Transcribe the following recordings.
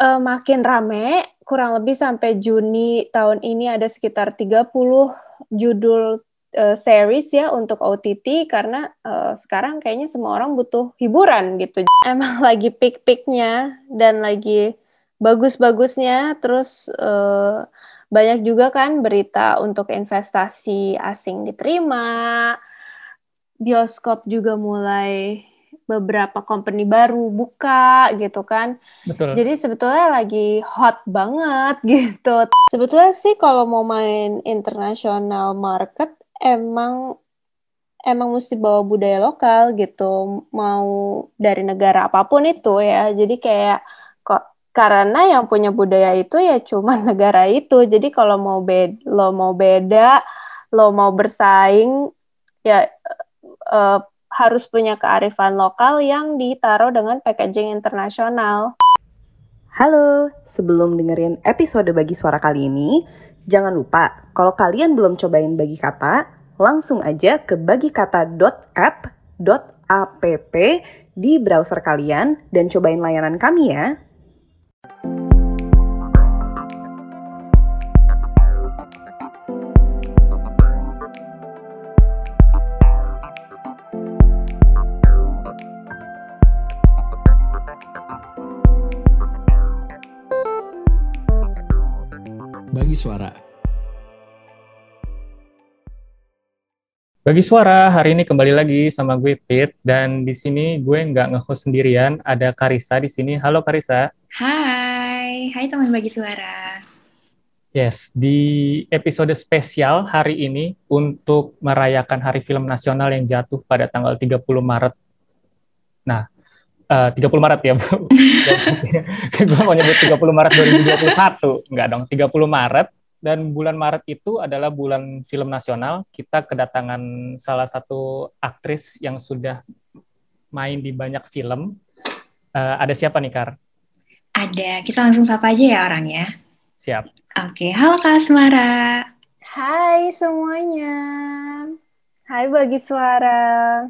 uh, makin rame, kurang lebih sampai Juni tahun ini ada sekitar 30 judul uh, series ya untuk OTT karena uh, sekarang kayaknya semua orang butuh hiburan gitu. Emang lagi peak-peaknya dan lagi bagus-bagusnya, terus uh, banyak juga kan berita untuk investasi asing diterima, bioskop juga mulai beberapa company baru buka gitu kan. Betul. Jadi sebetulnya lagi hot banget gitu. Sebetulnya sih kalau mau main international market emang emang mesti bawa budaya lokal gitu. Mau dari negara apa pun itu ya. Jadi kayak kok karena yang punya budaya itu ya cuma negara itu. Jadi kalau mau beda, lo mau beda, lo mau bersaing ya uh, harus punya kearifan lokal yang ditaruh dengan packaging internasional. Halo, sebelum dengerin episode bagi suara kali ini, jangan lupa kalau kalian belum cobain bagi kata, langsung aja ke bagikata.app.app di browser kalian dan cobain layanan kami ya. Suara. Bagi Suara, hari ini kembali lagi sama gue Pit dan di sini gue nggak nge-host sendirian, ada Karisa di sini. Halo Karisa. Hai, hai teman Bagi Suara. Yes, di episode spesial hari ini untuk merayakan Hari Film Nasional yang jatuh pada tanggal 30 Maret. Nah, uh, 30 Maret ya, Bu. gue mau nyebut 30 Maret 2021. Enggak dong, 30 Maret. Dan bulan Maret itu adalah bulan film nasional. Kita kedatangan salah satu aktris yang sudah main di banyak film. Uh, ada siapa nih, Kar? Ada. Kita langsung sapa aja ya orangnya. Siap. Oke, halo Kak Asmara. Hai semuanya. Hai Bagi Suara.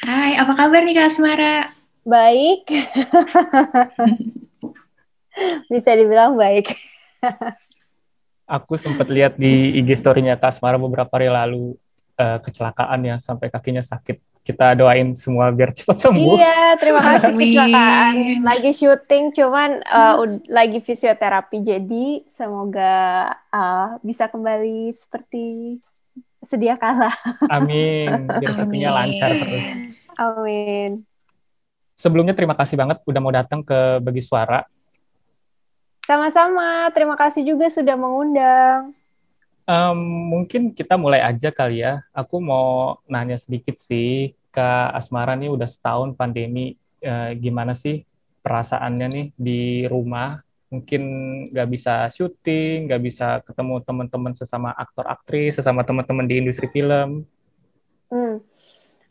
Hai, apa kabar nih Kak Asmara? Baik. Bisa dibilang baik. Aku sempat lihat di IG story-nya Kasmara beberapa hari lalu uh, kecelakaan ya sampai kakinya sakit. Kita doain semua biar cepat sembuh. Iya, terima kasih Amin. kecelakaan. Lagi syuting cuman uh, lagi fisioterapi jadi semoga uh, bisa kembali seperti sedia kala. Amin. Biar syutingnya lancar terus. Amin. Sebelumnya terima kasih banget udah mau datang ke Bagi Suara. Sama-sama, terima kasih juga sudah mengundang. Um, mungkin kita mulai aja kali ya. Aku mau nanya sedikit sih, Kak Asmara nih udah setahun pandemi, eh, gimana sih perasaannya nih di rumah? Mungkin nggak bisa syuting, nggak bisa ketemu teman-teman sesama aktor aktris, sesama teman-teman di industri film. Hmm.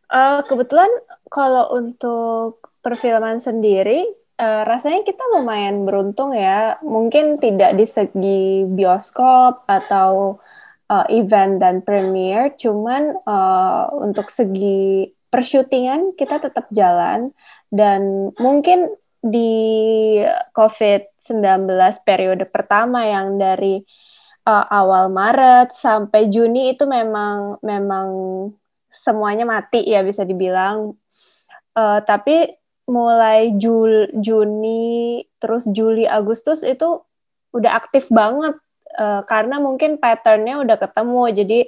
Uh, kebetulan kalau untuk perfilman sendiri, uh, rasanya kita lumayan beruntung ya. Mungkin tidak di segi bioskop atau uh, event dan premiere, cuman uh, untuk segi persyutingan kita tetap jalan dan mungkin di COVID-19 periode pertama yang dari uh, awal Maret sampai Juni itu memang memang semuanya mati ya bisa dibilang. Uh, tapi mulai Jul, Juni terus Juli Agustus itu udah aktif banget uh, karena mungkin patternnya udah ketemu jadi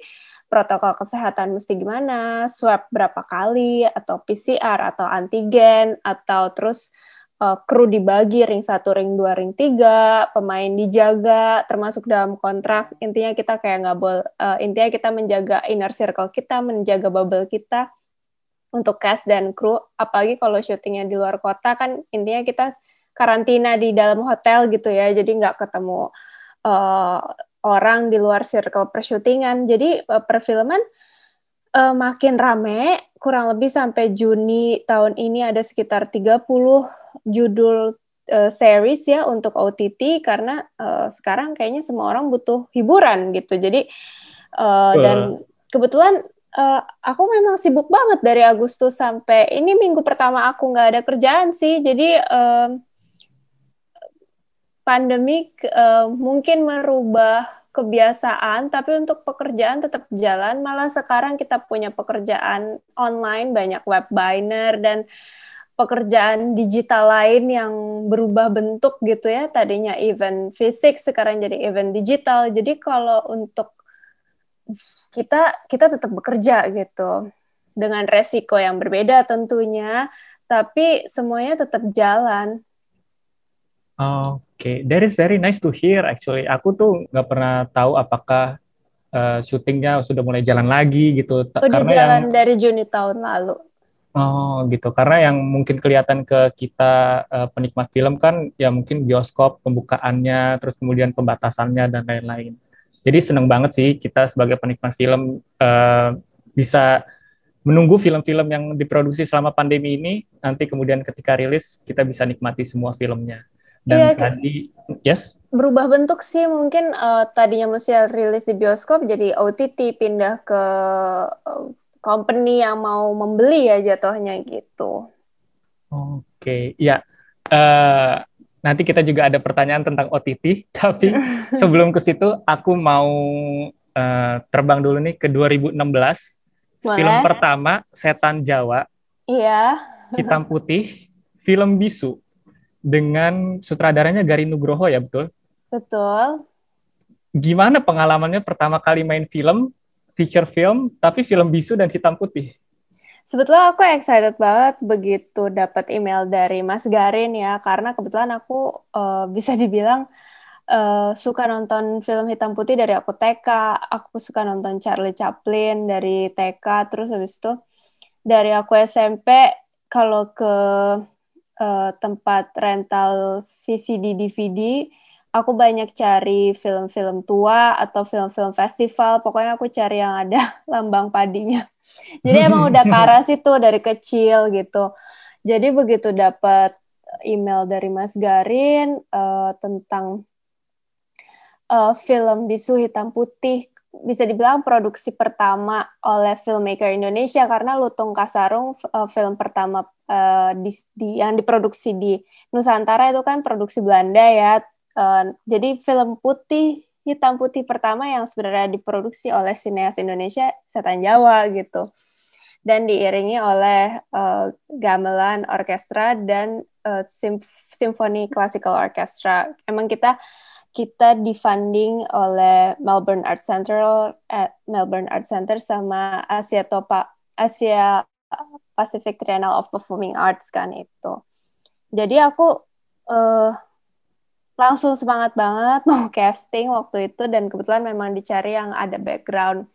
protokol kesehatan mesti gimana, swab berapa kali atau PCR atau antigen atau terus uh, kru dibagi ring satu, ring dua, ring tiga, pemain dijaga, termasuk dalam kontrak. Intinya kita kayak nggak boleh, uh, intinya kita menjaga inner circle kita, menjaga bubble kita untuk cast dan kru. Apalagi kalau syutingnya di luar kota kan intinya kita karantina di dalam hotel gitu ya, jadi nggak ketemu uh, orang di luar circle persyutingan. Jadi uh, perfilman uh, makin rame, kurang lebih sampai Juni tahun ini ada sekitar 30 judul uh, series ya untuk OTT karena uh, sekarang kayaknya semua orang butuh hiburan gitu. Jadi uh, uh. dan kebetulan uh, aku memang sibuk banget dari Agustus sampai ini minggu pertama aku nggak ada kerjaan sih. Jadi uh, pandemi uh, mungkin merubah kebiasaan, tapi untuk pekerjaan tetap jalan. Malah sekarang kita punya pekerjaan online, banyak web biner dan pekerjaan digital lain yang berubah bentuk gitu ya. Tadinya event fisik, sekarang jadi event digital. Jadi kalau untuk kita kita tetap bekerja gitu dengan resiko yang berbeda tentunya, tapi semuanya tetap jalan. Oke, okay. that is very nice to hear actually. Aku tuh nggak pernah tahu apakah uh, syutingnya sudah mulai jalan lagi gitu. Udah Karena jalan yang... dari Juni tahun lalu. Oh gitu, karena yang mungkin kelihatan ke kita uh, penikmat film kan ya mungkin bioskop pembukaannya, terus kemudian pembatasannya dan lain-lain. Jadi seneng banget sih kita sebagai penikmat film uh, bisa menunggu film-film yang diproduksi selama pandemi ini, nanti kemudian ketika rilis kita bisa nikmati semua filmnya. Dan iya, tadi, yes? Berubah bentuk sih mungkin uh, tadinya mesti rilis di bioskop jadi OTT pindah ke uh, company yang mau membeli ya jatuhnya gitu. Oke, okay. ya. Uh, nanti kita juga ada pertanyaan tentang OTT, tapi sebelum ke situ aku mau uh, terbang dulu nih ke 2016. Boleh. Film pertama Setan Jawa. Iya. Hitam putih, film bisu dengan sutradaranya Gari Nugroho ya, betul? Betul. Gimana pengalamannya pertama kali main film, feature film, tapi film bisu dan hitam putih? Sebetulnya aku excited banget begitu dapat email dari Mas Garin ya, karena kebetulan aku uh, bisa dibilang uh, suka nonton film hitam putih dari aku TK, aku suka nonton Charlie Chaplin dari TK, terus habis itu dari aku SMP kalau ke uh, tempat rental VCD DVD, aku banyak cari film-film tua atau film-film festival. Pokoknya aku cari yang ada lambang padinya. Jadi emang udah karas itu dari kecil gitu. Jadi begitu dapat email dari Mas Garin uh, tentang uh, film bisu hitam putih bisa dibilang produksi pertama oleh filmmaker Indonesia karena Lutung Kasarung uh, film pertama uh, di, di, yang diproduksi di Nusantara itu kan produksi Belanda ya. Uh, jadi film putih hitam putih pertama yang sebenarnya diproduksi oleh sineas Indonesia Setan Jawa gitu. Dan diiringi oleh uh, gamelan orkestra dan uh, simfoni classical orchestra. Emang kita kita difunding oleh Melbourne Art Center at eh, Melbourne Art Center sama Asia Topa Asia Pacific Triennial of Performing Arts kan itu. Jadi aku uh, langsung semangat banget mau casting waktu itu dan kebetulan memang dicari yang ada background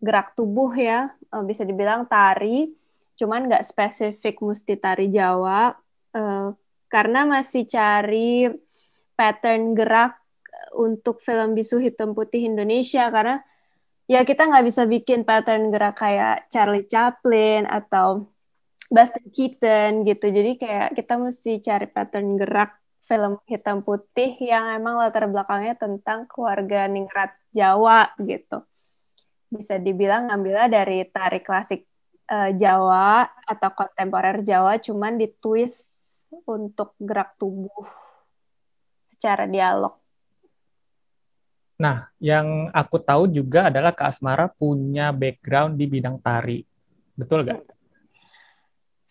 gerak tubuh ya uh, bisa dibilang tari, cuman nggak spesifik mesti tari Jawa uh, karena masih cari pattern gerak untuk film bisu hitam putih Indonesia karena ya kita nggak bisa bikin pattern gerak kayak Charlie Chaplin atau Buster Keaton gitu. Jadi kayak kita mesti cari pattern gerak film hitam putih yang emang latar belakangnya tentang keluarga ningrat Jawa gitu bisa dibilang ngambilnya dari tari klasik uh, Jawa atau kontemporer Jawa cuman ditwist untuk gerak tubuh secara dialog Nah, yang aku tahu juga adalah Kak Asmara punya background di bidang tari. Betul nggak?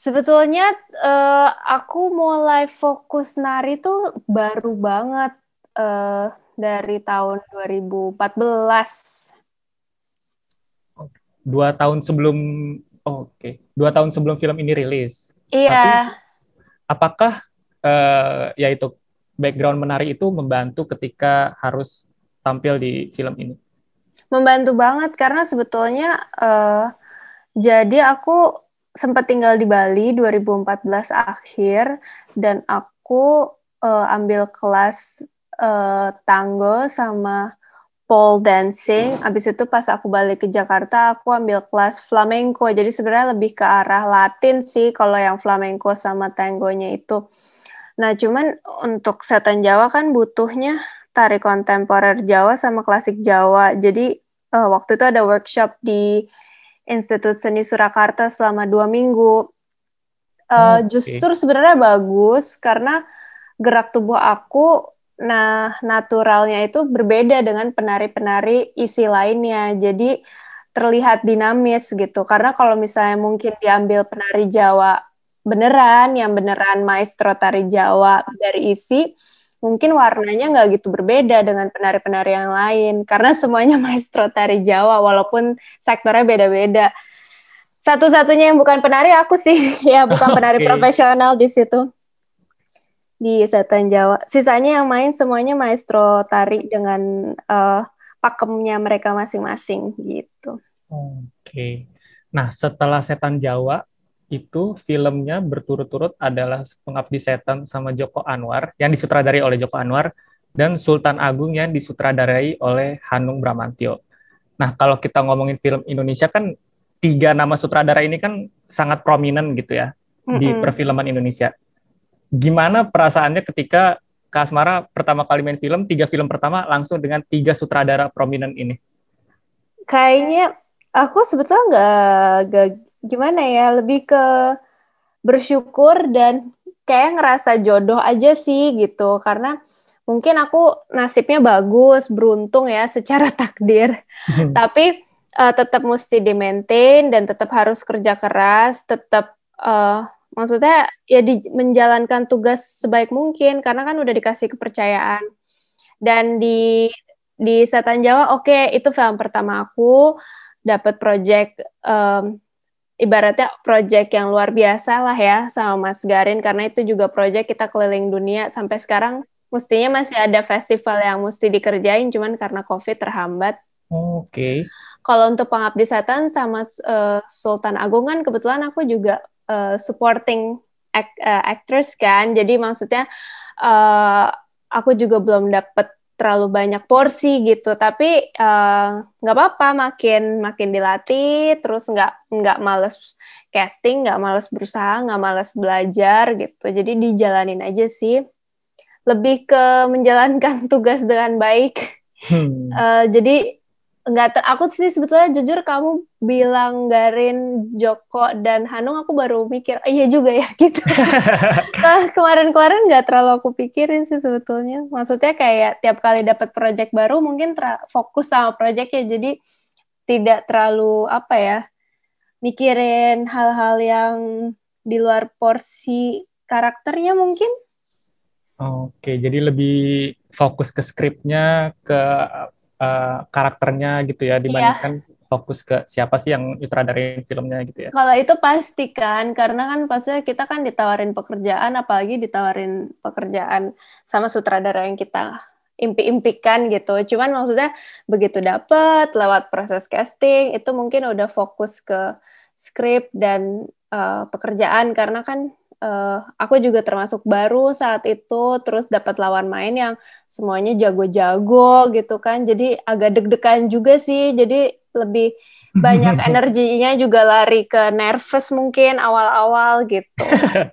Sebetulnya uh, aku mulai fokus nari tuh baru banget uh, dari tahun 2014. Dua tahun sebelum, oh, oke, okay. dua tahun sebelum film ini rilis. Iya. Tapi, apakah uh, ya itu background menari itu membantu ketika harus tampil di film ini? Membantu banget karena sebetulnya uh, jadi aku sempat tinggal di Bali 2014 akhir dan aku uh, ambil kelas uh, tango sama pole dancing. Abis itu pas aku balik ke Jakarta, aku ambil kelas flamenco. Jadi sebenarnya lebih ke arah Latin sih kalau yang flamenco sama tangonya itu. Nah, cuman untuk setan Jawa kan butuhnya tari kontemporer Jawa sama klasik Jawa. Jadi uh, waktu itu ada workshop di Institut Seni Surakarta selama dua minggu. Uh, okay. Justru sebenarnya bagus karena gerak tubuh aku nah naturalnya itu berbeda dengan penari-penari isi lainnya. Jadi terlihat dinamis gitu. Karena kalau misalnya mungkin diambil penari Jawa beneran, yang beneran maestro tari Jawa dari isi, mungkin warnanya nggak gitu berbeda dengan penari-penari yang lain. Karena semuanya maestro tari Jawa, walaupun sektornya beda-beda. Satu-satunya yang bukan penari aku sih, ya bukan penari okay. profesional di situ di Setan Jawa. Sisanya yang main semuanya maestro tari dengan uh, pakemnya mereka masing-masing gitu. Oke. Okay. Nah, setelah Setan Jawa itu filmnya berturut-turut adalah Pengabdi Setan sama Joko Anwar yang disutradarai oleh Joko Anwar dan Sultan Agung yang disutradarai oleh Hanung Bramantio. Nah, kalau kita ngomongin film Indonesia kan tiga nama sutradara ini kan sangat prominent gitu ya mm -hmm. di perfilman Indonesia gimana perasaannya ketika Kak Asmara pertama kali main film, tiga film pertama langsung dengan tiga sutradara prominent ini? Kayaknya aku sebetulnya nggak, gimana ya, lebih ke bersyukur dan kayak ngerasa jodoh aja sih gitu, karena mungkin aku nasibnya bagus, beruntung ya secara takdir, tapi uh, tetap mesti di maintain dan tetap harus kerja keras, tetap uh, maksudnya ya di, menjalankan tugas sebaik mungkin karena kan udah dikasih kepercayaan. Dan di di Setan Jawa oke okay, itu film pertama aku dapat project um, ibaratnya project yang luar biasa lah ya sama Mas Garin karena itu juga project kita keliling dunia sampai sekarang mestinya masih ada festival yang mesti dikerjain cuman karena COVID terhambat. Oke. Okay. Kalau untuk Pengabdi Setan sama uh, Sultan Agung kan kebetulan aku juga uh, supporting act, uh, actress kan jadi maksudnya uh, aku juga belum dapet terlalu banyak porsi gitu. Tapi nggak uh, apa-apa makin makin dilatih terus nggak nggak males casting nggak males berusaha nggak males belajar gitu. Jadi dijalanin aja sih. Lebih ke menjalankan tugas dengan baik. Hmm. uh, jadi nggak ter aku sih sebetulnya jujur kamu bilang Garin Joko dan Hanung aku baru mikir oh, iya juga ya gitu. Nah, kemarin-kemarin nggak terlalu aku pikirin sih sebetulnya. Maksudnya kayak tiap kali dapat project baru mungkin fokus sama projectnya jadi tidak terlalu apa ya mikirin hal-hal yang di luar porsi karakternya mungkin. Oke, jadi lebih fokus ke skripnya, ke uh, karakternya gitu ya dibandingkan yeah. fokus ke siapa sih yang nyutradarin filmnya gitu ya. Kalau itu pasti kan karena kan pastinya kita kan ditawarin pekerjaan apalagi ditawarin pekerjaan sama sutradara yang kita impi-impikan gitu. Cuman maksudnya begitu dapet lewat proses casting itu mungkin udah fokus ke skrip dan uh, pekerjaan karena kan uh, aku juga termasuk baru saat itu terus dapat lawan main yang semuanya jago-jago gitu kan jadi agak deg-degan juga sih jadi lebih banyak energinya juga lari ke nervous mungkin awal-awal gitu.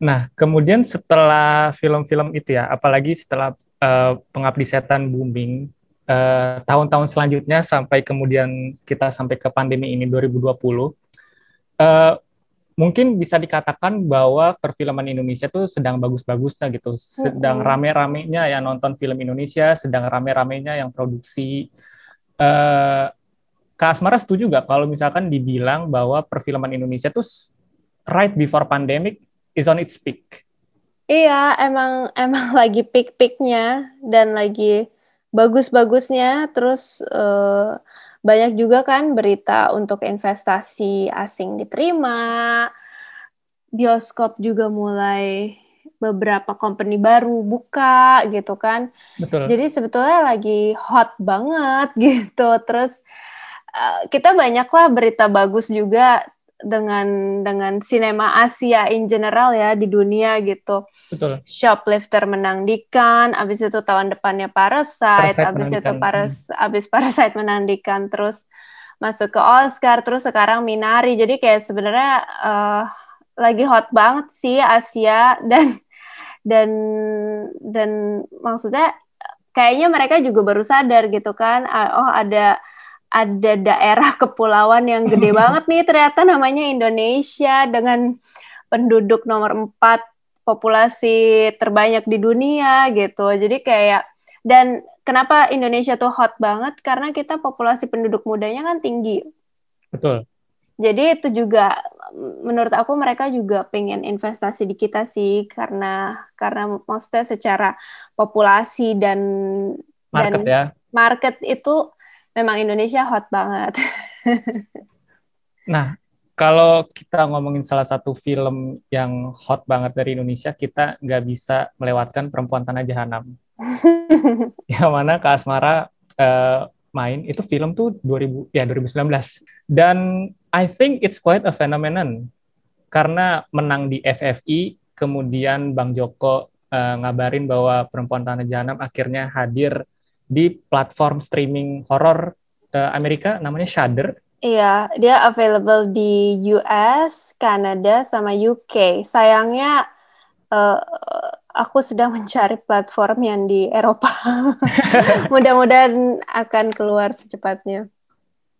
Nah, kemudian setelah film-film itu ya, apalagi setelah uh, Pengabdi Setan booming, uh, tahun-tahun selanjutnya sampai kemudian kita sampai ke pandemi ini 2020, uh, mungkin bisa dikatakan bahwa perfilman Indonesia tuh sedang bagus-bagusnya gitu, sedang rame-ramenya yang nonton film Indonesia, sedang rame-ramenya yang produksi. Uh, Kak Asmara setuju nggak kalau misalkan dibilang bahwa perfilman Indonesia tuh right before pandemic is on its peak? Iya, emang emang lagi peak-peaknya dan lagi bagus-bagusnya. Terus uh, banyak juga kan berita untuk investasi asing diterima, bioskop juga mulai beberapa company baru buka gitu kan. Betul. Jadi sebetulnya lagi hot banget gitu. Terus uh, kita banyaklah berita bagus juga dengan dengan sinema Asia in general ya di dunia gitu. Betul. Shoplifter menang di Cannes, abis itu tahun depannya Parasite, Parasite abis itu Paras hmm. abis Parasite menang di Cannes, terus masuk ke Oscar, terus sekarang Minari. Jadi kayak sebenarnya uh, lagi hot banget sih Asia dan dan dan maksudnya kayaknya mereka juga baru sadar gitu kan, oh ada ada daerah kepulauan yang gede banget nih ternyata namanya Indonesia dengan penduduk nomor 4 populasi terbanyak di dunia gitu. Jadi kayak dan kenapa Indonesia tuh hot banget karena kita populasi penduduk mudanya kan tinggi. Betul. Jadi itu juga menurut aku mereka juga pengen investasi di kita sih karena karena maksudnya secara populasi dan market dan ya. Market itu memang Indonesia hot banget. nah, kalau kita ngomongin salah satu film yang hot banget dari Indonesia, kita nggak bisa melewatkan Perempuan Tanah Jahanam. yang mana Kak Asmara uh, main itu film tuh 2000 ya 2019 dan I think it's quite a phenomenon karena menang di FFI kemudian Bang Joko uh, ngabarin bahwa Perempuan Tanah Jahanam akhirnya hadir di platform streaming horor uh, Amerika namanya Shudder Iya, dia available di US, Kanada, sama UK. Sayangnya uh, aku sedang mencari platform yang di Eropa. Mudah-mudahan akan keluar secepatnya.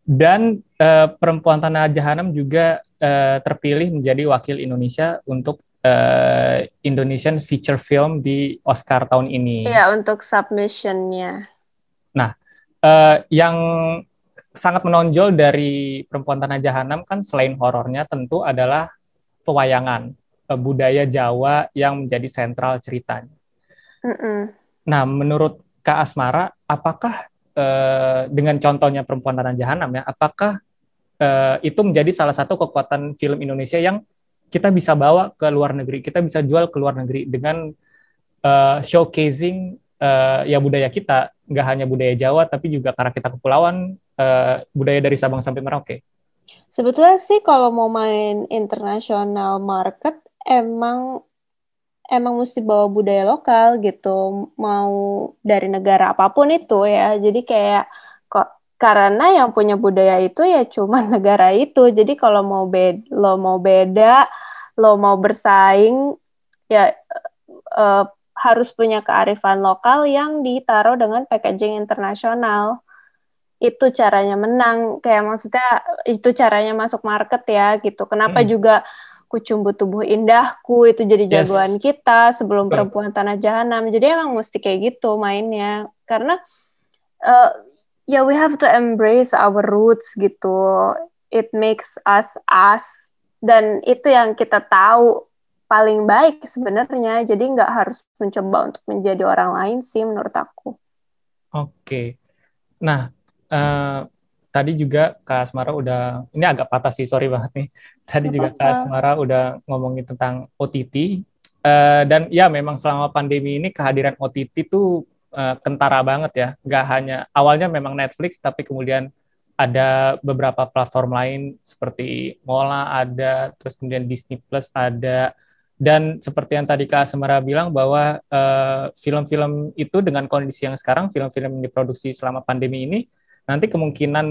Dan uh, perempuan tanah jahanam juga uh, terpilih menjadi wakil Indonesia untuk uh, Indonesian feature film di Oscar tahun ini. Iya, untuk submissionnya. Uh, yang sangat menonjol dari Perempuan Tanah Jahanam kan selain horornya tentu adalah pewayangan eh, budaya Jawa yang menjadi sentral ceritanya. Mm -mm. Nah, menurut Kak Asmara, apakah eh, dengan contohnya Perempuan Tanah Jahanam ya, apakah eh, itu menjadi salah satu kekuatan film Indonesia yang kita bisa bawa ke luar negeri, kita bisa jual ke luar negeri dengan uh, showcasing uh, ya budaya kita, nggak hanya budaya Jawa, tapi juga karena kita kepulauan, uh, budaya dari Sabang sampai Merauke? Sebetulnya sih kalau mau main international market emang emang mesti bawa budaya lokal gitu. Mau dari negara apa pun itu ya. Jadi kayak kok karena yang punya budaya itu ya cuma negara itu. Jadi kalau mau beda lo mau beda lo mau bersaing ya uh, harus punya kearifan lokal yang ditaruh dengan packaging internasional. Itu caranya menang. Kayak maksudnya itu caranya masuk market ya gitu. Kenapa hmm. juga kucumbu tubuh indahku? Itu jadi jagoan yes. kita sebelum perempuan tanah jahanam. Jadi emang mesti kayak gitu mainnya. Karena uh, ya yeah, we have to embrace our roots gitu. It makes us us. Dan itu yang kita tahu paling baik sebenarnya. Jadi nggak harus mencoba untuk menjadi orang lain sih menurut aku. Oke. Okay. nah uh, tadi juga Kak Asmara udah ini agak patah sih sorry banget nih. Tadi Gak juga apa. Kak Asmara udah ngomongin tentang OTT uh, eh, dan ya memang selama pandemi ini kehadiran OTT tuh uh, kentara banget ya. Nggak hanya awalnya memang Netflix tapi kemudian ada beberapa platform lain seperti Mola ada terus kemudian Disney Plus ada dan seperti yang tadi Kak Semara bilang bahwa film-film uh, itu dengan kondisi yang sekarang film-film yang diproduksi selama pandemi ini nanti kemungkinan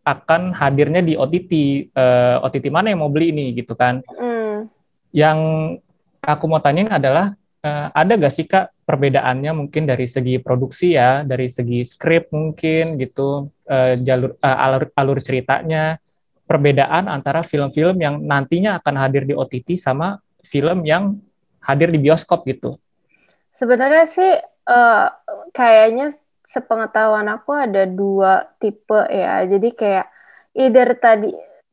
akan hadirnya di OTT uh, eh, OTT mana yang mau beli ini gitu kan mm. yang aku mau tanyain adalah uh, ada gak sih kak perbedaannya mungkin dari segi produksi ya dari segi skrip mungkin gitu uh, jalur uh, alur alur ceritanya perbedaan antara film-film yang nantinya akan hadir di OTT sama film yang hadir di bioskop gitu sebenarnya sih uh, kayaknya sepengetahuan aku ada dua tipe ya. Jadi kayak either tadi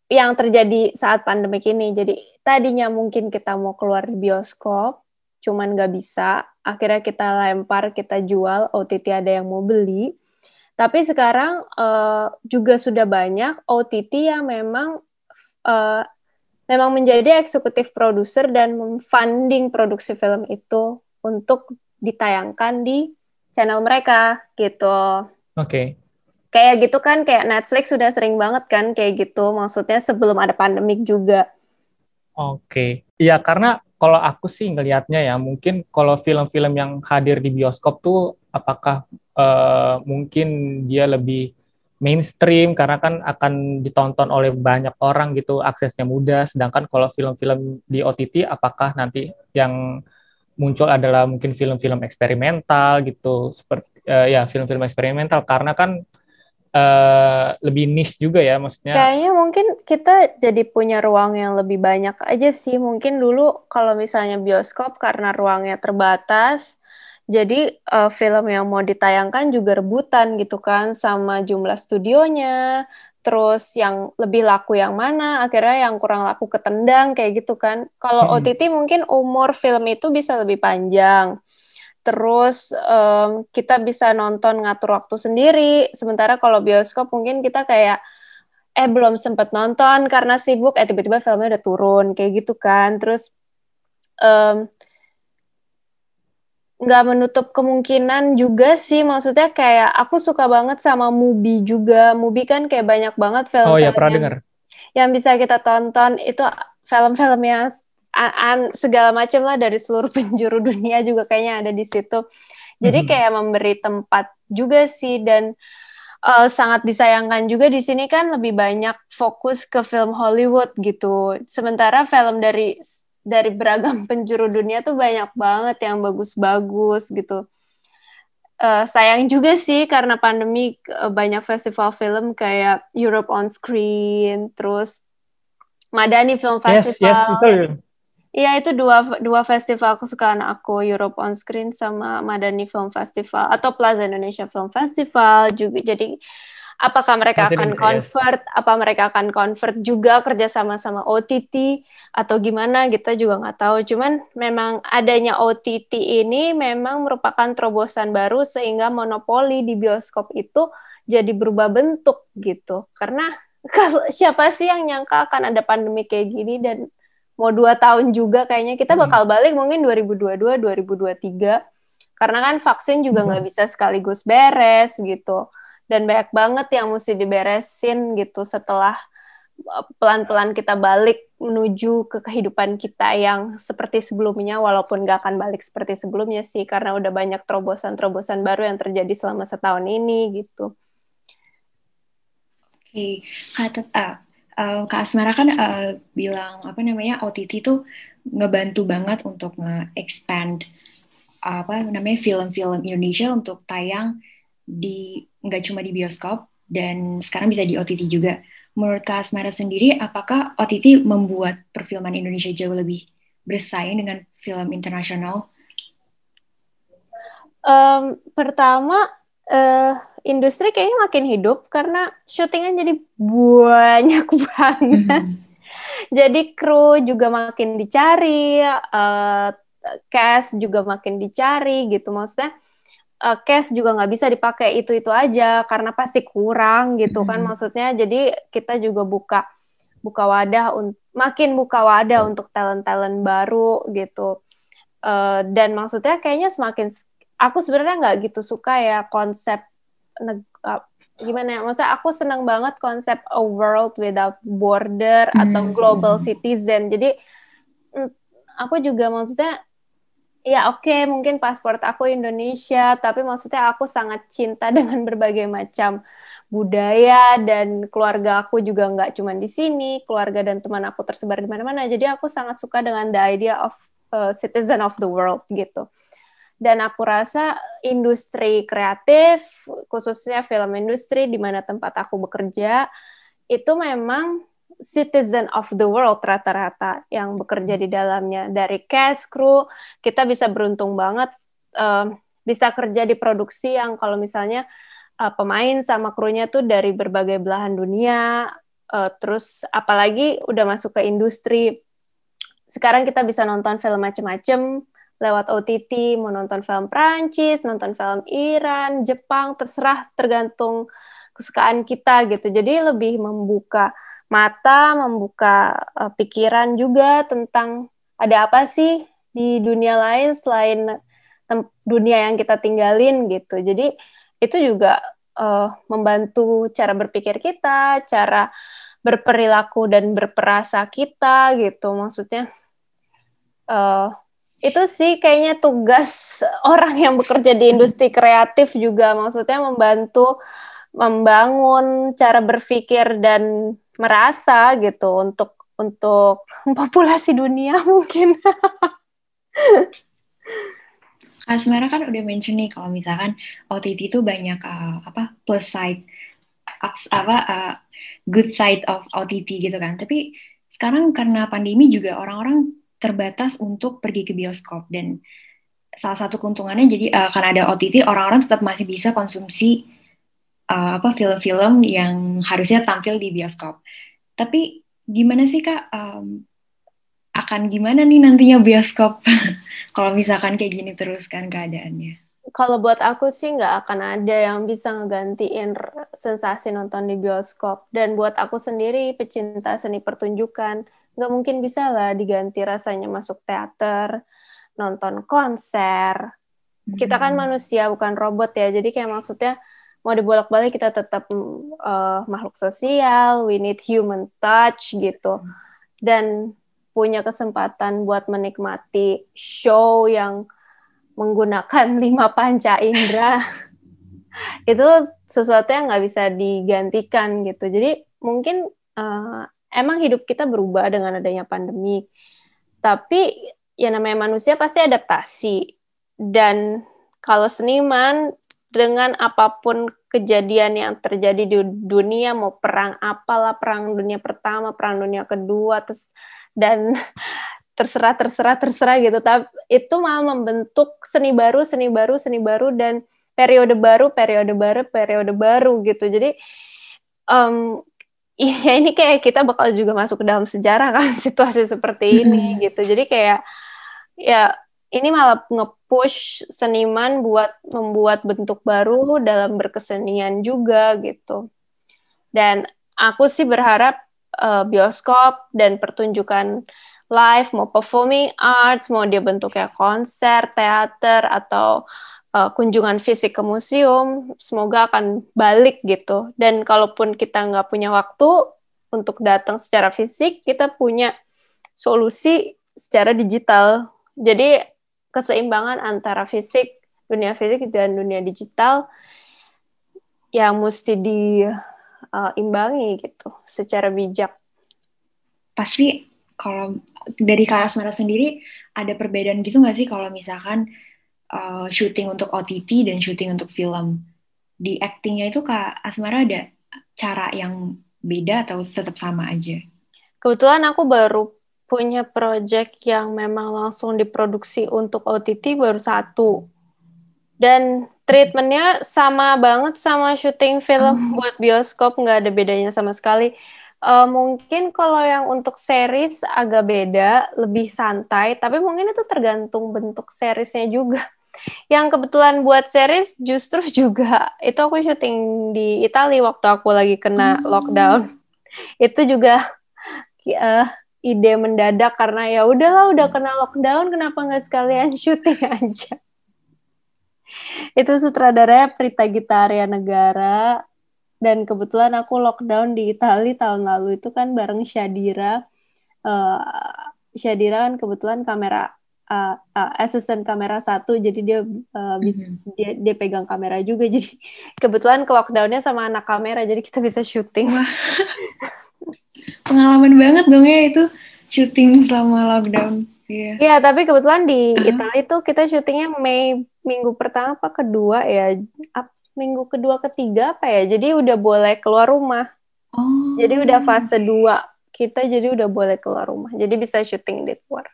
yang terjadi saat pandemi ini. Jadi tadinya mungkin kita mau keluar di bioskop, cuman nggak bisa. Akhirnya kita lempar, kita jual, OTT ada yang mau beli. Tapi sekarang uh, juga sudah banyak OTT yang memang uh, memang menjadi eksekutif produser dan memfunding produksi film itu untuk ditayangkan di channel mereka gitu. Oke. Okay. Kayak gitu kan, kayak Netflix sudah sering banget kan kayak gitu. Maksudnya sebelum ada pandemik juga. Oke. Okay. Iya, karena kalau aku sih ngelihatnya ya, mungkin kalau film-film yang hadir di bioskop tuh apakah uh, mungkin dia lebih mainstream karena kan akan ditonton oleh banyak orang gitu, aksesnya mudah. Sedangkan kalau film-film di OTT apakah nanti yang muncul adalah mungkin film-film eksperimental gitu seperti uh, ya film-film eksperimental karena kan uh, lebih niche juga ya maksudnya. Kayaknya mungkin kita jadi punya ruang yang lebih banyak aja sih. Mungkin dulu kalau misalnya bioskop karena ruangnya terbatas, jadi uh, film yang mau ditayangkan juga rebutan gitu kan sama jumlah studionya, terus yang lebih laku yang mana, akhirnya yang kurang laku ketendang kayak gitu kan. Kalau hmm. OTT mungkin umur film itu bisa lebih panjang. Terus um, kita bisa nonton ngatur waktu sendiri. Sementara kalau bioskop mungkin kita kayak eh belum sempat nonton karena sibuk, eh tiba-tiba filmnya udah turun kayak gitu kan. Terus um, nggak menutup kemungkinan juga sih. Maksudnya kayak aku suka banget sama Mubi juga. Mubi kan kayak banyak banget film oh ya pernah dengar. yang bisa kita tonton. Itu film-film yang an, segala macam lah dari seluruh penjuru dunia juga kayaknya ada di situ. Jadi hmm. kayak memberi tempat juga sih. Dan uh, sangat disayangkan juga di sini kan lebih banyak fokus ke film Hollywood gitu. Sementara film dari dari beragam penjuru dunia tuh banyak banget yang bagus-bagus gitu. Uh, sayang juga sih karena pandemi uh, banyak festival film kayak Europe on Screen, terus Madani Film Festival. Yes, yes, betul. Iya itu dua dua festival kesukaan aku Europe on Screen sama Madani Film Festival atau Plaza Indonesia Film Festival juga jadi apakah mereka akan convert? Apa mereka akan convert juga kerja sama sama OTT atau gimana? Kita juga nggak tahu. Cuman memang adanya OTT ini memang merupakan terobosan baru sehingga monopoli di bioskop itu jadi berubah bentuk gitu. Karena kalau siapa sih yang nyangka akan ada pandemi kayak gini dan mau dua tahun juga kayaknya kita bakal balik mungkin 2022 2023 karena kan vaksin juga nggak bisa sekaligus beres gitu dan banyak banget yang mesti diberesin gitu setelah uh, pelan-pelan kita balik menuju ke kehidupan kita yang seperti sebelumnya walaupun gak akan balik seperti sebelumnya sih karena udah banyak terobosan-terobosan baru yang terjadi selama setahun ini gitu. Oke, kata uh, uh, Kak Asmara kan uh, bilang apa namanya OTT itu ngebantu banget untuk nge-expand apa namanya film-film Indonesia untuk tayang di nggak cuma di bioskop dan sekarang bisa di OTT juga. Menurut Kak Asmara sendiri, apakah OTT membuat perfilman Indonesia jauh lebih bersaing dengan film internasional? Um, pertama, uh, industri kayaknya makin hidup karena syutingnya jadi banyak banget. Mm -hmm. jadi kru juga makin dicari, uh, cast juga makin dicari gitu. Maksudnya uh, cash juga nggak bisa dipakai itu itu aja karena pasti kurang gitu kan hmm. maksudnya jadi kita juga buka buka wadah makin buka wadah hmm. untuk talent talent baru gitu uh, dan maksudnya kayaknya semakin aku sebenarnya nggak gitu suka ya konsep uh, gimana ya maksudnya aku senang banget konsep a world without border hmm. atau global citizen jadi aku juga maksudnya ya oke okay, mungkin paspor aku Indonesia tapi maksudnya aku sangat cinta dengan berbagai macam budaya dan keluarga aku juga nggak cuma di sini keluarga dan teman aku tersebar di mana-mana. Jadi aku sangat suka dengan the idea of uh, citizen of the world gitu. Dan aku rasa industri kreatif khususnya film industri di mana tempat aku bekerja itu memang citizen of the world rata-rata yang bekerja di dalamnya dari cast crew kita bisa beruntung banget uh, bisa kerja di produksi yang kalau misalnya uh, pemain sama krunya tuh dari berbagai belahan dunia uh, terus apalagi udah masuk ke industri sekarang kita bisa nonton film macem-macem lewat OTT, mau nonton film Prancis, nonton film Iran, Jepang, terserah tergantung kesukaan kita gitu. Jadi lebih membuka mata, membuka uh, pikiran juga tentang ada apa sih di dunia lain selain dunia yang kita tinggalin gitu. Jadi itu juga uh, membantu cara berpikir kita, cara berperilaku dan berperasa kita gitu. Maksudnya uh, itu sih kayaknya tugas orang yang bekerja di industri kreatif juga maksudnya membantu membangun cara berpikir dan merasa gitu untuk untuk populasi dunia mungkin. Kak Semara kan udah mention nih kalau misalkan OTT itu banyak uh, apa plus side ups, apa uh, good side of OTT gitu kan. Tapi sekarang karena pandemi juga orang-orang terbatas untuk pergi ke bioskop dan salah satu keuntungannya jadi uh, karena ada OTT orang-orang tetap masih bisa konsumsi uh, apa film-film yang harusnya tampil di bioskop. Tapi gimana sih kak um, akan gimana nih nantinya bioskop kalau misalkan kayak gini terus kan keadaannya? Kalau buat aku sih nggak akan ada yang bisa ngegantiin sensasi nonton di bioskop. Dan buat aku sendiri pecinta seni pertunjukan, nggak mungkin bisa lah diganti rasanya masuk teater, nonton konser. Kita kan hmm. manusia bukan robot ya, jadi kayak maksudnya mau dibolak-balik kita tetap uh, makhluk sosial, we need human touch gitu. Dan punya kesempatan buat menikmati show yang menggunakan lima panca indera itu sesuatu yang nggak bisa digantikan gitu. Jadi mungkin uh, emang hidup kita berubah dengan adanya pandemi, tapi ya namanya manusia pasti adaptasi dan kalau seniman dengan apa pun kejadian yang terjadi di dunia mau perang apalah perang dunia pertama perang dunia kedua terus dan terserah terserah terserah gitu. Tapi itu malah membentuk seni baru seni baru seni baru dan periode baru periode baru periode baru gitu. Jadi um, ya ini kayak kita bakal juga masuk ke dalam sejarah kan situasi seperti ini gitu. Jadi kayak ya ini malah nge-push seniman buat membuat bentuk baru dalam berkesenian juga gitu dan aku sih berharap uh, bioskop dan pertunjukan live, mau performing arts, mau dia bentuknya konser, teater, atau uh, kunjungan fisik ke museum, semoga akan balik gitu. Dan kalaupun kita nggak punya waktu untuk datang secara fisik, kita punya solusi secara digital. Jadi keseimbangan antara fisik, dunia fisik dan dunia digital yang mesti diimbangi uh, gitu secara bijak. Pasti kalau dari Kak Asmara sendiri ada perbedaan gitu nggak sih kalau misalkan uh, syuting untuk OTT dan syuting untuk film di actingnya itu Kak Asmara ada cara yang beda atau tetap sama aja? Kebetulan aku baru punya project yang memang langsung diproduksi untuk OTT baru satu dan treatmentnya sama banget sama syuting film hmm. buat bioskop nggak ada bedanya sama sekali Uh, mungkin kalau yang untuk series agak beda, lebih santai, tapi mungkin itu tergantung bentuk seriesnya juga. Yang kebetulan buat series justru juga itu aku syuting di Italia waktu aku lagi kena hmm. lockdown. Itu juga uh, ide mendadak karena ya udahlah udah kena lockdown, kenapa nggak sekalian syuting aja. itu sutradaranya Prita Gitaria Negara. Dan kebetulan aku lockdown di Italia tahun lalu. Itu kan bareng Shadira. Uh, Shadira kan kebetulan kamera uh, uh, asisten kamera satu. Jadi dia uh, bis, mm-hmm. dia dia pegang kamera juga. Jadi kebetulan ke lockdownnya sama anak kamera. Jadi kita bisa syuting pengalaman banget dong ya itu syuting selama lockdown Iya, yeah. tapi kebetulan di uh-huh. Italia itu kita syutingnya Mei minggu pertama apa kedua ya minggu kedua ketiga apa ya jadi udah boleh keluar rumah oh. jadi udah fase dua kita jadi udah boleh keluar rumah jadi bisa syuting di luar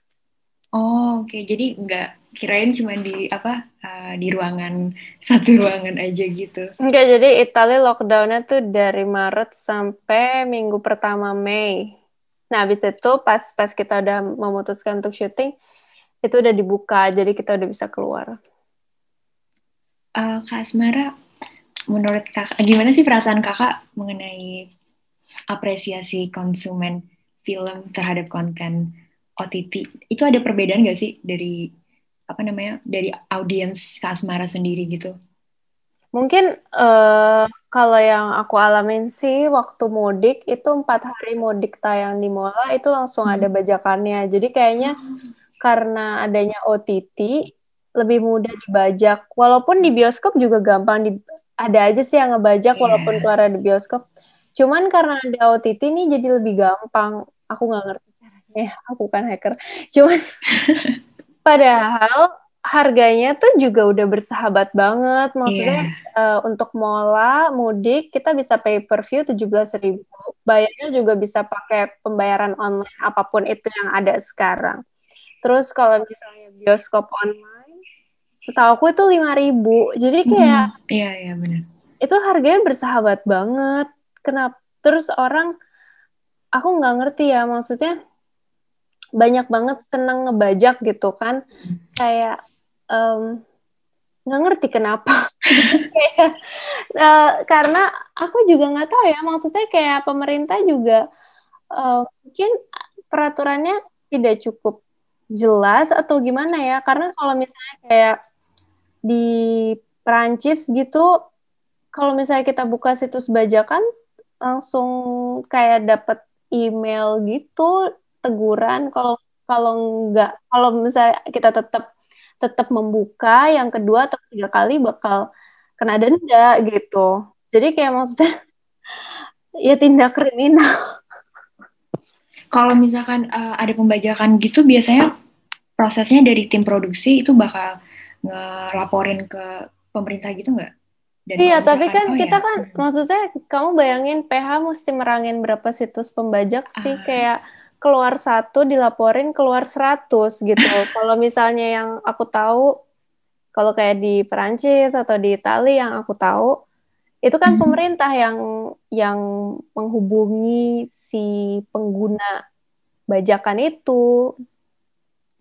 oh oke okay. jadi nggak kirain cuma di apa uh, di ruangan satu ruangan aja gitu. Enggak jadi Italia lockdownnya tuh dari Maret sampai minggu pertama Mei. Nah habis itu pas pas kita udah memutuskan untuk syuting itu udah dibuka jadi kita udah bisa keluar. Uh, Kak Asmara menurut kakak gimana sih perasaan kakak mengenai apresiasi konsumen film terhadap konten OTT itu ada perbedaan gak sih dari apa namanya dari audiens Kasmara sendiri gitu? Mungkin uh, kalau yang aku alamin sih waktu mudik itu empat hari mudik tayang di Mola itu langsung hmm. ada bajakannya. Jadi kayaknya hmm. karena adanya OTT lebih mudah dibajak. Walaupun di bioskop juga gampang di, ada aja sih yang ngebajak yeah. walaupun keluar di bioskop. Cuman karena ada OTT nih jadi lebih gampang. Aku nggak ngerti caranya. Aku kan hacker. Cuman padahal harganya tuh juga udah bersahabat banget. Maksudnya yeah. uh, untuk mola, mudik, kita bisa pay per view tujuh belas ribu. Bayarnya juga bisa pakai pembayaran online, apa pun itu yang ada sekarang. Terus kalau misalnya bioskop online, setahu aku itu lima ribu. Jadi kayak, iya mm, yeah, iya yeah, benar. Itu harganya bersahabat banget. Kenapa? Terus orang, aku nggak ngerti ya, maksudnya banyak banget senang ngebajak gitu kan. Kayak nggak um, ngerti kenapa kayak, uh, karena aku juga nggak tahu ya maksudnya kayak pemerintah juga uh, mungkin peraturannya tidak cukup jelas atau gimana ya karena kalau misalnya kayak di Perancis gitu kalau misalnya kita buka situs bajakan langsung kayak dapat email gitu teguran kalau kalau nggak kalau misalnya kita tetap tetap membuka, yang kedua atau ketiga kali bakal kena denda gitu. Jadi kayak maksudnya ya tindak kriminal. Kalau misalkan uh, ada pembajakan gitu biasanya prosesnya dari tim produksi itu bakal ngelaporin ke pemerintah gitu nggak? iya, tapi kan oh kita ya. kan maksudnya kamu bayangin PH mesti merangin berapa situs pembajak sih ah. kayak keluar satu dilaporin keluar seratus gitu. kalau misalnya yang aku tahu, kalau kayak di Perancis atau di Italia yang aku tahu, itu kan hmm. pemerintah yang yang menghubungi si pengguna bajakan itu.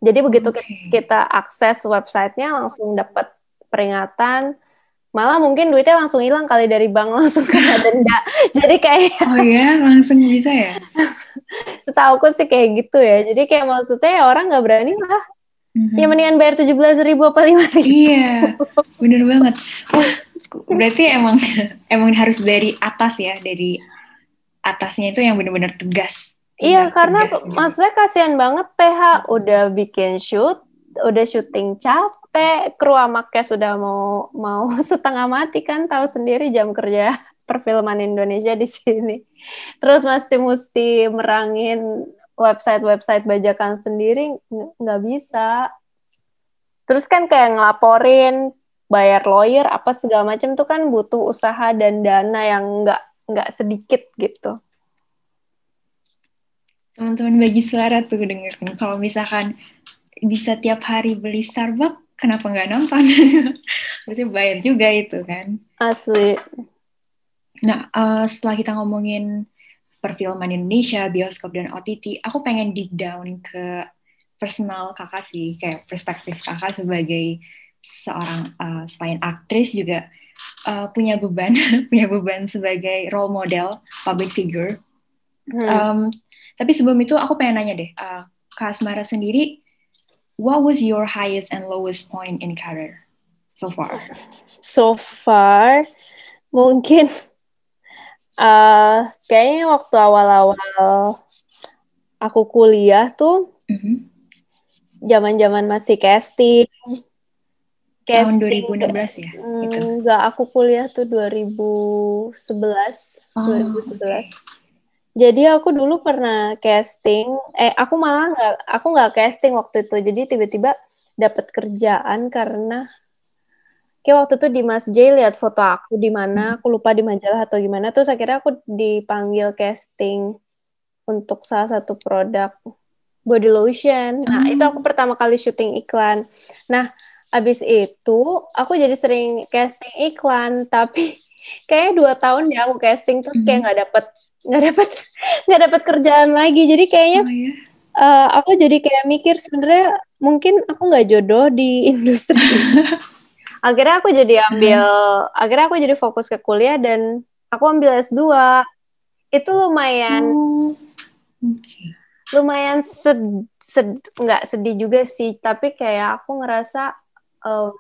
Jadi begitu okay. kita akses websitenya langsung dapat peringatan malah mungkin duitnya langsung hilang kali dari bank langsung kena denda. Jadi kayak oh ya langsung bisa ya? Setahu aku sih kayak gitu ya. Jadi kayak maksudnya ya orang nggak berani lah. Mm-hmm. ya mendingan bayar tujuh belas ribu apa lima ribu. Iya bener banget. Wah, berarti emang emang harus dari atas ya dari atasnya itu yang benar-benar tegas. Iya karena tegas, gitu. maksudnya kasihan banget PH udah bikin shoot udah syuting capek, kru amaknya sudah mau mau setengah mati kan, tahu sendiri jam kerja perfilman Indonesia di sini. Terus mesti mesti merangin website-website bajakan sendiri nggak bisa. Terus kan kayak ngelaporin bayar lawyer apa segala macam tuh kan butuh usaha dan dana yang nggak nggak sedikit gitu. Teman-teman bagi suara tuh dengerin kalau misalkan bisa tiap hari beli Starbucks, kenapa nggak nonton? Berarti bayar juga itu kan. Asli. Nah, uh, setelah kita ngomongin perfilman Indonesia, bioskop dan OTT, aku pengen deep down ke personal kakak sih, kayak perspektif kakak sebagai seorang uh, selain aktris juga uh, punya beban, punya beban sebagai role model, public figure. Hmm. Um, tapi sebelum itu aku pengen nanya deh, uh, Kak Asmara sendiri what was your highest and lowest point in career so far? So far, mungkin uh, kayaknya waktu awal-awal aku kuliah tuh, zaman-zaman mm -hmm. masih casting. casting Tahun 2016 ya? Gitu. Enggak, aku kuliah tuh 2011. Oh, 2011. Okay jadi aku dulu pernah casting, eh aku malah nggak, aku nggak casting waktu itu. Jadi tiba-tiba dapat kerjaan karena kayak waktu itu di Mas J lihat foto aku di mana, aku lupa di majalah atau gimana. Terus akhirnya aku dipanggil casting untuk salah satu produk body lotion. Nah hmm. itu aku pertama kali syuting iklan. Nah abis itu aku jadi sering casting iklan, tapi kayaknya dua tahun ya aku casting terus kayak hmm. nggak dapet nggak dapat nggak dapat kerjaan lagi jadi kayaknya oh, iya? uh, aku jadi kayak mikir sebenarnya mungkin aku nggak jodoh di industri akhirnya aku jadi ambil hmm. akhirnya aku jadi fokus ke kuliah dan aku ambil S2 itu lumayan oh. okay. lumayan sed, sed nggak sedih juga sih tapi kayak aku ngerasa um,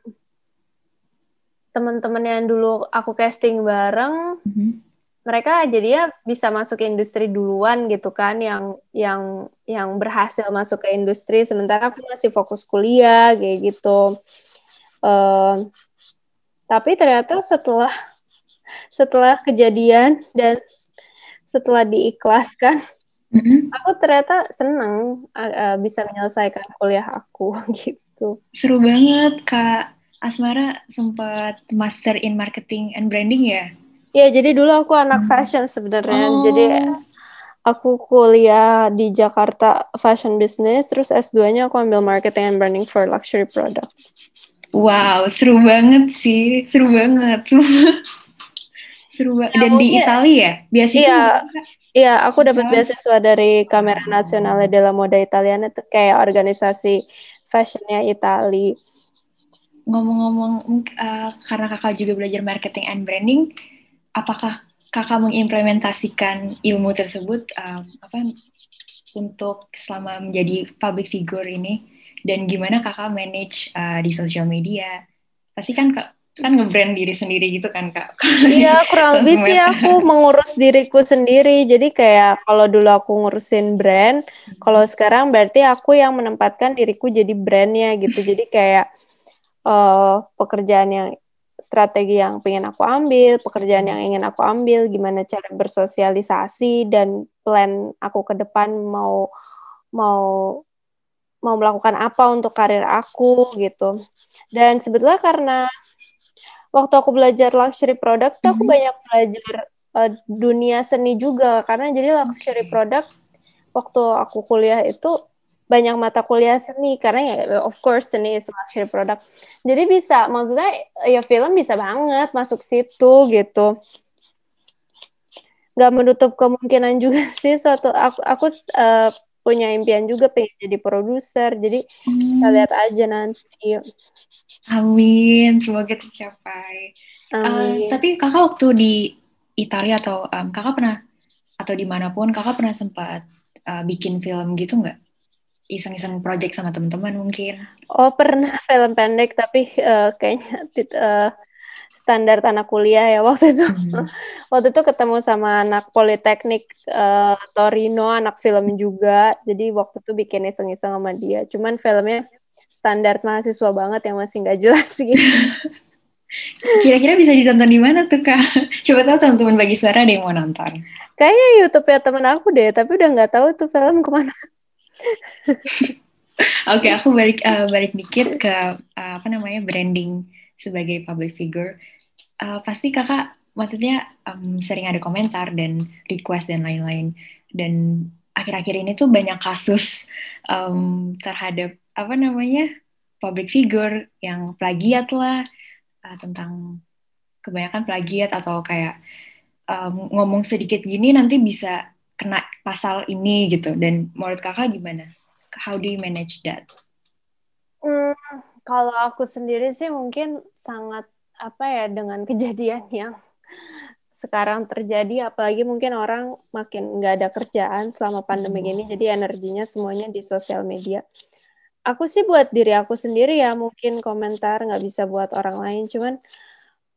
teman-teman yang dulu aku casting bareng mm -hmm mereka jadinya bisa masuk ke industri duluan gitu kan yang yang yang berhasil masuk ke industri sementara aku masih fokus kuliah kayak gitu uh, tapi ternyata setelah setelah kejadian dan setelah diikhlaskan mm-hmm. aku ternyata senang uh, bisa menyelesaikan kuliah aku gitu gitu. Seru banget Kak. Asmara sempat master in marketing and branding ya? Iya, jadi dulu aku anak fashion sebenarnya. Oh. Jadi aku kuliah di Jakarta fashion business, terus S2-nya aku ambil marketing and branding for luxury product. Wow, seru banget sih, seru banget. seru banget. Ya, Dan di Italia ya? Beasiswa? Iya, iya aku dapat beasiswa dari Camera Nazionale della Moda Italiana, itu kayak organisasi fashionnya Italia ngomong-ngomong uh, karena kakak juga belajar marketing and branding, apakah kakak mengimplementasikan ilmu tersebut um, apa untuk selama menjadi public figure ini? Dan gimana kakak manage uh, di sosial media? Pasti kan kak kan ngebrand diri sendiri gitu kan kak? Iya kurang lebih sih aku mengurus diriku sendiri. Jadi kayak kalau dulu aku ngurusin brand kalau sekarang berarti aku yang menempatkan diriku jadi brandnya gitu. Jadi kayak uh, pekerjaan yang strategi yang pengen aku ambil, pekerjaan yang ingin aku ambil, gimana cara bersosialisasi dan plan aku ke depan mau mau mau melakukan apa untuk karir aku gitu. Dan sebetulnya karena waktu aku belajar luxury product, mm -hmm. aku banyak belajar uh, dunia seni juga karena jadi luxury product waktu aku kuliah itu banyak mata kuliah seni karena ya of course seni is luxury product. Jadi bisa maksudnya ya film bisa banget masuk situ gitu. Gak menutup kemungkinan juga sih suatu aku aku uh, punya impian juga pengen jadi produser. Jadi hmm. kita lihat aja nanti. Amin, semoga tercapai. Eh, Amin. Uh, tapi kakak waktu di Italia atau um, kakak pernah atau di mana pun kakak pernah sempat uh, bikin film gitu nggak? Iseng-iseng project sama teman-teman mungkin? Oh pernah film pendek tapi uh, kayaknya uh, standar anak kuliah ya waktu itu. Hmm. waktu itu ketemu sama anak politeknik uh, Torino, anak film juga. Jadi waktu itu bikin iseng-iseng sama dia. Cuman filmnya standar mahasiswa banget yang masih nggak jelas gitu. Kira-kira bisa ditonton di mana tuh kak? Coba tahu teman-teman bagi suara ada yang mau nonton. Kayaknya YouTube ya teman aku deh, tapi udah nggak tahu tuh film ke mana. Oke, okay, aku balik uh, balik dikit ke uh, apa namanya branding sebagai public figure. Uh, pasti kakak maksudnya um, sering ada komentar dan request dan lain-lain. Dan akhir-akhir ini tuh banyak kasus um, terhadap apa namanya public figure yang plagiat lah uh, tentang kebanyakan plagiat atau kayak um, ngomong sedikit gini nanti bisa kena pasal ini gitu dan menurut kakak gimana? How do you manage that? Hmm, kalau aku sendiri sih mungkin sangat apa ya dengan kejadian yang sekarang terjadi apalagi mungkin orang makin nggak ada kerjaan selama pandemi hmm. ini jadi energinya semuanya di sosial media aku sih buat diri aku sendiri ya mungkin komentar nggak bisa buat orang lain cuman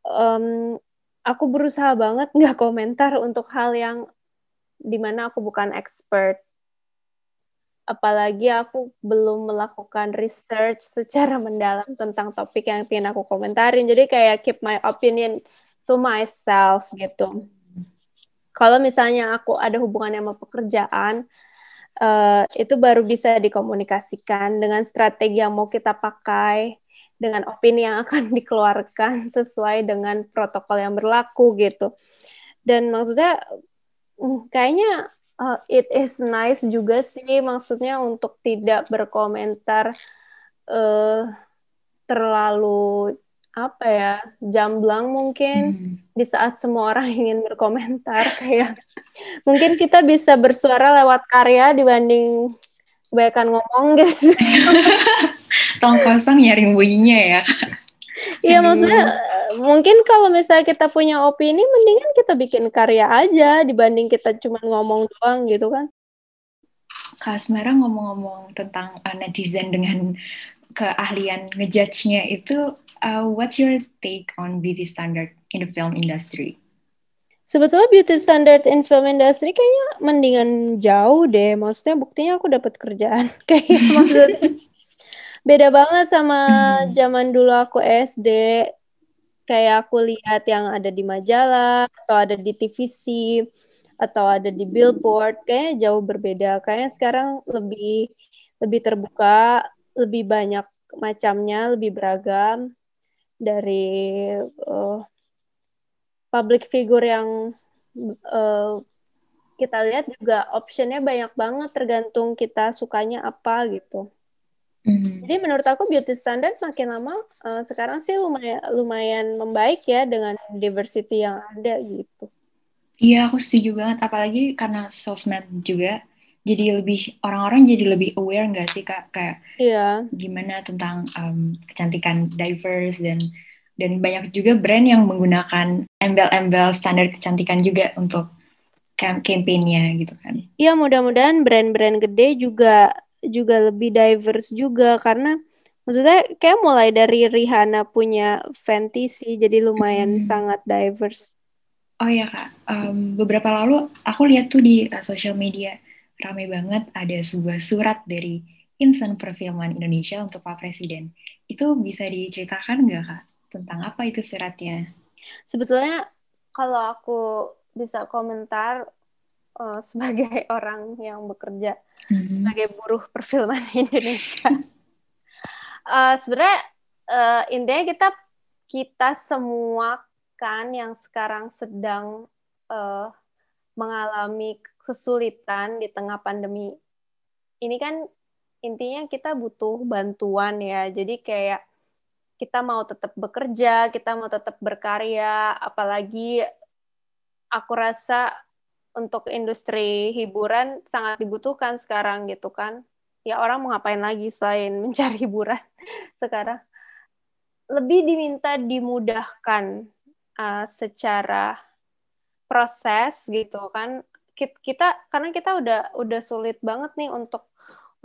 um, aku berusaha banget nggak komentar untuk hal yang di mana aku bukan expert. Apalagi aku belum melakukan research secara mendalam tentang topik yang ingin aku komentarin. Jadi kayak keep my opinion to myself gitu. Kalau misalnya aku ada hubungan sama pekerjaan uh, itu baru bisa dikomunikasikan dengan strategi yang mau kita pakai dengan opini yang akan dikeluarkan sesuai dengan protokol yang berlaku gitu. Dan maksudnya kayaknya uh, it is nice juga sih maksudnya untuk tidak berkomentar uh, terlalu apa ya jamblang mungkin hmm. di saat semua orang ingin berkomentar kayak mungkin kita bisa bersuara lewat karya dibanding kebanyakan ngomong gitu. Tong kosong nyaring bunyinya ya. Iya maksudnya mungkin kalau misalnya kita punya opini mendingan kita bikin karya aja dibanding kita cuma ngomong doang gitu kan. Kak Asmara ngomong-ngomong tentang uh, netizen dengan keahlian ngejudge-nya itu uh, what's your take on beauty standard in the film industry? Sebetulnya beauty standard in film industry kayaknya mendingan jauh deh. Maksudnya buktinya aku dapat kerjaan. Kayak maksudnya beda banget sama hmm. zaman dulu aku SD kayak aku lihat yang ada di majalah atau ada di TVC atau ada di billboard kayaknya jauh berbeda kayaknya sekarang lebih lebih terbuka lebih banyak macamnya, lebih beragam dari uh, public figure yang uh, kita lihat juga optionnya banyak banget tergantung kita sukanya apa gitu. Mm. Jadi menurut aku beauty standard makin lama uh, sekarang sih lumayan lumayan membaik ya dengan diversity yang ada gitu. Iya aku setuju banget apalagi karena sosmed juga jadi lebih orang-orang jadi lebih aware nggak sih kak kayak iya. gimana tentang um, kecantikan diverse dan dan banyak juga brand yang menggunakan embel-embel standar kecantikan juga untuk campaign-nya gitu kan. Iya mudah-mudahan brand-brand gede juga juga lebih diverse juga karena maksudnya kayak mulai dari Rihanna punya fantasy jadi lumayan hmm. sangat diverse. Oh ya kak, um, beberapa lalu aku lihat tuh di uh, social media rame banget ada sebuah surat dari Insan Perfilman Indonesia untuk Pak Presiden. Itu bisa diceritakan nggak kak tentang apa itu suratnya? Sebetulnya kalau aku bisa komentar uh, sebagai orang yang bekerja mm-hmm. sebagai buruh perfilman Indonesia. uh, Sebenarnya uh, intinya kita kita semua kan yang sekarang sedang uh, mengalami kesulitan di tengah pandemi ini kan intinya kita butuh bantuan ya. Jadi kayak kita mau tetap bekerja, kita mau tetap berkarya, apalagi aku rasa untuk industri hiburan sangat dibutuhkan sekarang gitu kan. Ya orang mau ngapain lagi selain mencari hiburan sekarang. Lebih diminta dimudahkan uh, secara proses gitu kan. Kita karena kita udah udah sulit banget nih untuk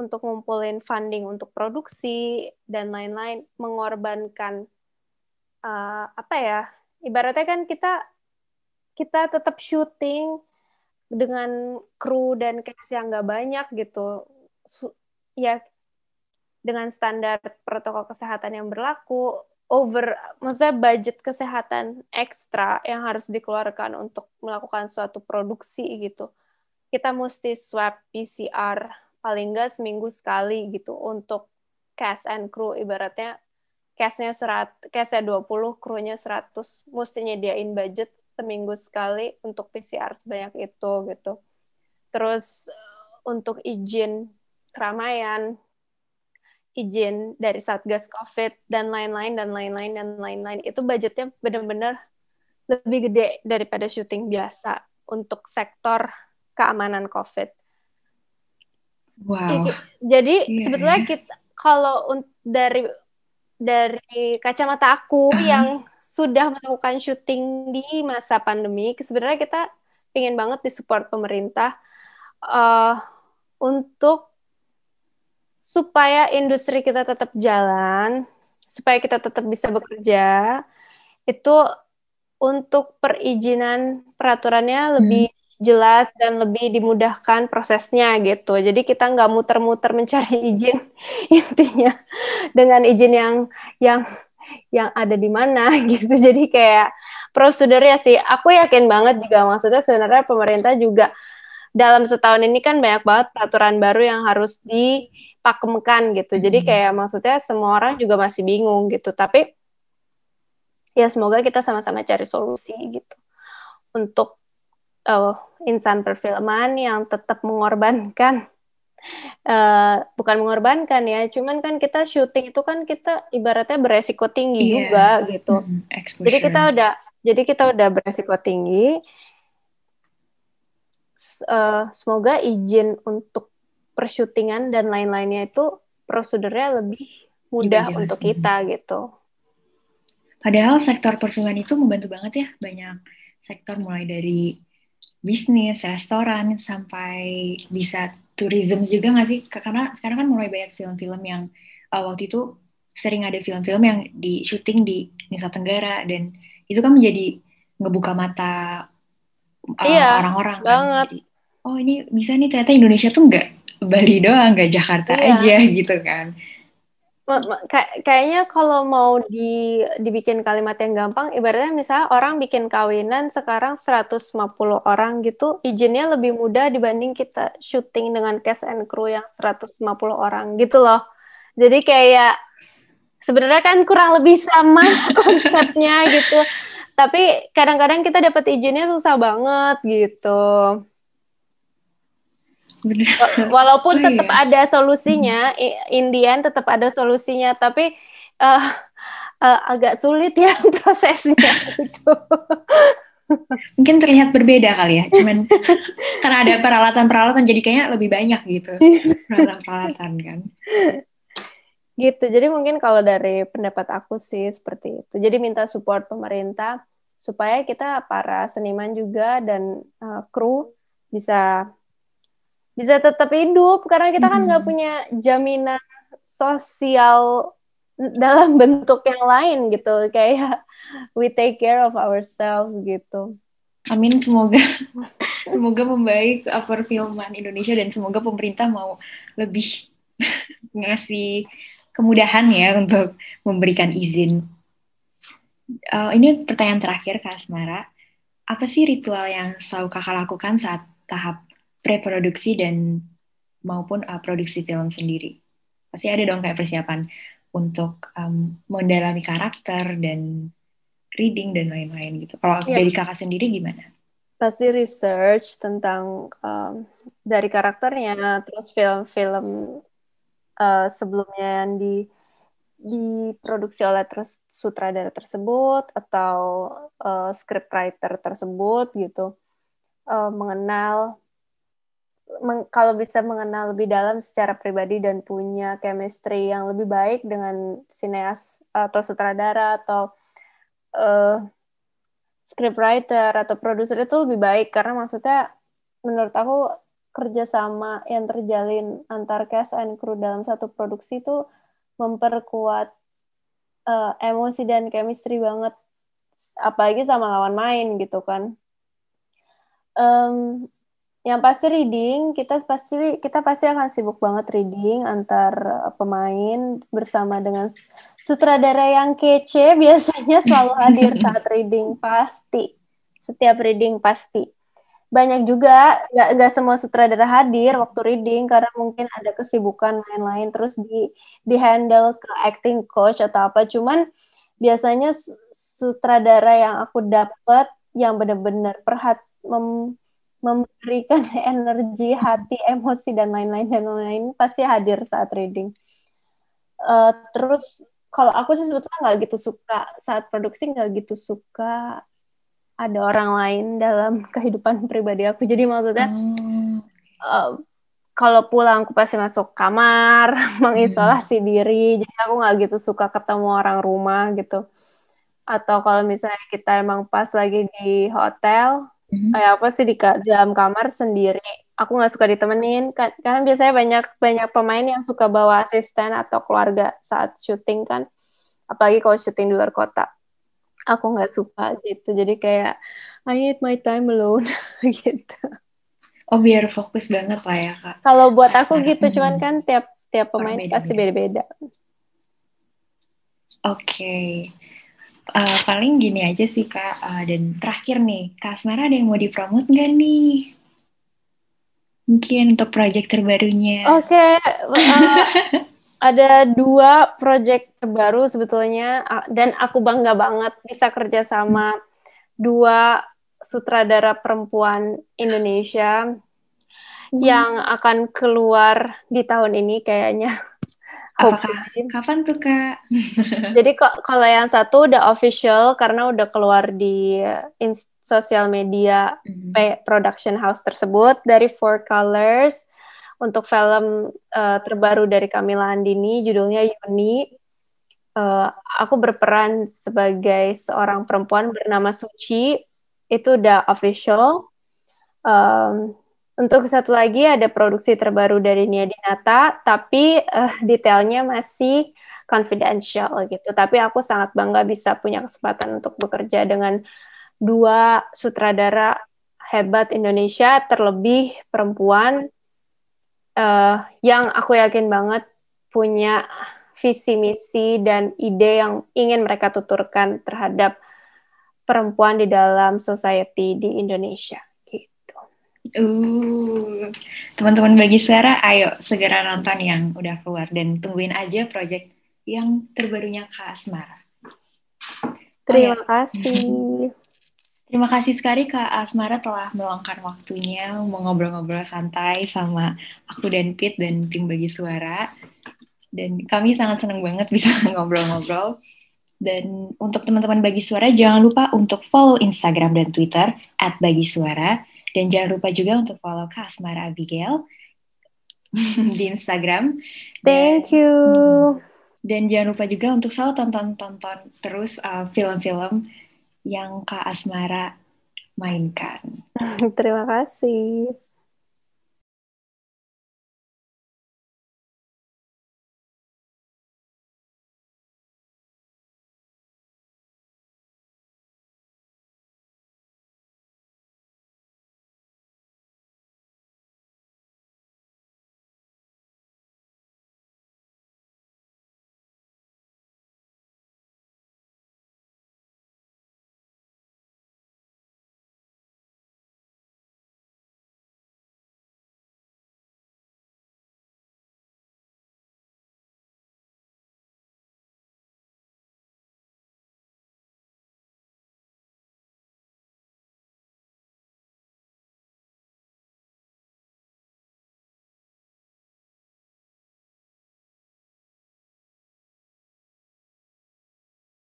untuk ngumpulin funding untuk produksi dan lain-lain mengorbankan uh, apa ya ibaratnya kan kita kita tetap syuting dengan kru dan cast yang nggak banyak gitu. Ya dengan standar protokol kesehatan yang berlaku over maksudnya budget kesehatan ekstra yang harus dikeluarkan untuk melakukan suatu produksi gitu. Kita mesti swab PCR paling nggak seminggu sekali gitu untuk cast and crew. Ibaratnya castnya serat castnya 20 krunya 100 mesti nyediain budget seminggu sekali untuk PCR sebanyak itu gitu. Terus untuk izin keramaian, izin dari Satgas Covid dan lain-lain dan lain-lain dan lain-lain itu budgetnya benar-benar lebih gede daripada syuting biasa untuk sektor keamanan Covid. Wow. Jadi yeah. sebetulnya kita kalau dari dari kacamata aku uh -huh. yang sudah melakukan syuting di masa pandemi, sebenarnya kita ingin banget disupport pemerintah uh, untuk supaya industri kita tetap jalan, supaya kita tetap bisa bekerja, itu untuk perizinan peraturannya lebih hmm. jelas dan lebih dimudahkan prosesnya gitu. Jadi kita nggak muter-muter mencari izin intinya dengan izin yang yang yang ada di mana gitu. Jadi kayak prosedurnya sih, aku yakin banget juga maksudnya sebenarnya pemerintah juga dalam setahun ini kan banyak banget peraturan baru yang harus dipakemkan gitu. Jadi hmm. kayak maksudnya semua orang juga masih bingung gitu. Tapi ya semoga kita sama-sama cari solusi gitu untuk uh, insan perfilman yang tetap mengorbankan uh, bukan mengorbankan ya, cuman kan kita syuting itu kan kita ibaratnya beresiko tinggi yeah. juga gitu. Mm, jadi kita udah jadi kita udah beresiko tinggi. Uh, semoga izin untuk persyutingan dan lain-lainnya itu prosedurnya lebih mudah untuk kita gitu. Padahal sektor perfilman itu membantu banget ya banyak sektor mulai dari bisnis, restoran sampai bisa tourism juga nggak sih? Karena sekarang kan mulai banyak film-film yang uh, waktu itu sering ada film-film yang di syuting di Nusa Tenggara dan itu kan menjadi ngebuka mata uh, iya, orang-orang kan. Jadi, oh ini bisa nih ternyata Indonesia tuh nggak Bali doang, nggak Jakarta iya. aja gitu kan kayaknya kalau mau di dibikin kalimat yang gampang, ibaratnya misalnya orang bikin kawinan sekarang 150 orang gitu, izinnya lebih mudah dibanding kita syuting dengan cast and crew yang 150 orang gitu loh. Jadi kayak sebenarnya kan kurang lebih sama konsepnya gitu tapi kadang-kadang kita dapat izinnya susah banget gitu. Walaupun oh, tetap iya. ada solusinya Indian tetap ada solusinya tapi uh, uh, agak sulit ya prosesnya itu mungkin terlihat berbeda kali ya cuman karena ada peralatan-peralatan jadi kayaknya lebih banyak gitu. Peralatan-peralatan kan. Gitu jadi mungkin kalau dari pendapat aku sih seperti itu. Jadi minta support pemerintah supaya kita para seniman juga dan uh, kru bisa bisa tetap hidup karena kita kan nggak punya jaminan sosial dalam bentuk yang lain gitu kayak we take care of ourselves gitu. Amin semoga semoga membaik perfilman Indonesia dan semoga pemerintah mau lebih ngasih kemudahan ya untuk memberikan izin. Uh, ini pertanyaan terakhir Kak Asmara. Apa sih ritual yang selalu kakak lakukan saat tahap preproduksi dan maupun uh, produksi film sendiri? Pasti ada dong kayak persiapan untuk um, mendalami karakter dan reading dan lain-lain gitu. Kalau yeah. dari kakak sendiri gimana? Pasti research tentang um, dari karakternya, terus film-film uh, sebelumnya yang di diproduksi oleh terus sutradara tersebut atau uh, scriptwriter tersebut gitu uh, mengenal meng, kalau bisa mengenal lebih dalam secara pribadi dan punya chemistry yang lebih baik dengan sineas atau sutradara atau uh, scriptwriter atau produser itu lebih baik. Karena maksudnya menurut aku kerjasama yang terjalin antar cast and crew dalam satu produksi itu memperkuat uh, emosi dan chemistry banget. Apalagi sama lawan main gitu kan. Um, yang pasti reading kita pasti kita pasti akan sibuk banget reading antar pemain bersama dengan sutradara yang kece biasanya selalu hadir saat reading pasti. Setiap reading pasti. Banyak juga nggak nggak semua sutradara hadir waktu reading karena mungkin ada kesibukan lain-lain terus di di handle ke acting coach atau apa. Cuman biasanya sutradara yang aku dapat yang benar-benar perhat mem, memberikan energi, hati, emosi dan lain-lain dan lain-lain pasti hadir saat reading. Uh, terus kalau aku sih sebetulnya nggak gitu suka saat produksi nggak gitu suka ada orang lain dalam kehidupan pribadi aku. Jadi maksudnya hmm. uh, kalau pulang aku pasti masuk kamar, mengisolasi hmm. diri. Jadi aku nggak gitu suka ketemu orang rumah gitu. Atau kalau misalnya kita emang pas lagi di hotel, hmm Kayak apa sih di dalam kamar sendiri. Aku nggak suka ditemenin kan karena biasanya banyak banyak pemain yang suka bawa asisten atau keluarga saat syuting kan. Apalagi kalau syuting di luar kota. Aku nggak suka gitu. Jadi kayak I need my time alone gitu. Oh biar fokus banget lah ya kak. Kalau buat aku gitu, cuman kan tiap tiap pemain beda, pasti beda-beda. Oke. Okay uh, paling gini aja sih kak uh, dan terakhir nih kak Asmara ada yang mau dipromot nggak nih mungkin untuk proyek terbarunya oke okay. uh, ada dua proyek terbaru sebetulnya dan aku bangga banget bisa kerja sama dua sutradara perempuan Indonesia hmm. yang akan keluar di tahun ini kayaknya Apakah kapan tuh kak? Jadi kok kalau yang satu udah official karena udah keluar di in sosial media mm-hmm. production house tersebut dari Four Colors untuk film uh, terbaru dari Camila Andini judulnya Yuni. Uh, aku berperan sebagai seorang perempuan bernama Suci itu udah official. Um, untuk satu lagi ada produksi terbaru dari Nia Dinata, tapi uh, detailnya masih confidential gitu. Tapi aku sangat bangga bisa punya kesempatan untuk bekerja dengan dua sutradara hebat Indonesia, terlebih perempuan uh, yang aku yakin banget punya visi misi dan ide yang ingin mereka tuturkan terhadap perempuan di dalam society di Indonesia. Uh, teman-teman bagi suara, ayo segera nonton yang udah keluar dan tungguin aja project yang terbarunya Kak Asmara. Terima Oh, ya. kasih. Terima kasih sekali Kak Asmara telah meluangkan waktunya mau ngobrol-ngobrol santai sama aku dan Pit dan tim bagi suara. Dan kami sangat senang banget bisa ngobrol-ngobrol. Dan untuk teman-teman bagi suara jangan lupa untuk follow Instagram dan Twitter at bagi suara. Dan jangan lupa juga untuk follow Kak Asmara Abigail di Instagram. Dan- Thank you. dan jangan lupa juga untuk selalu tonton-tonton terus uh, film-film yang Kak Asmara mainkan. Terima kasih.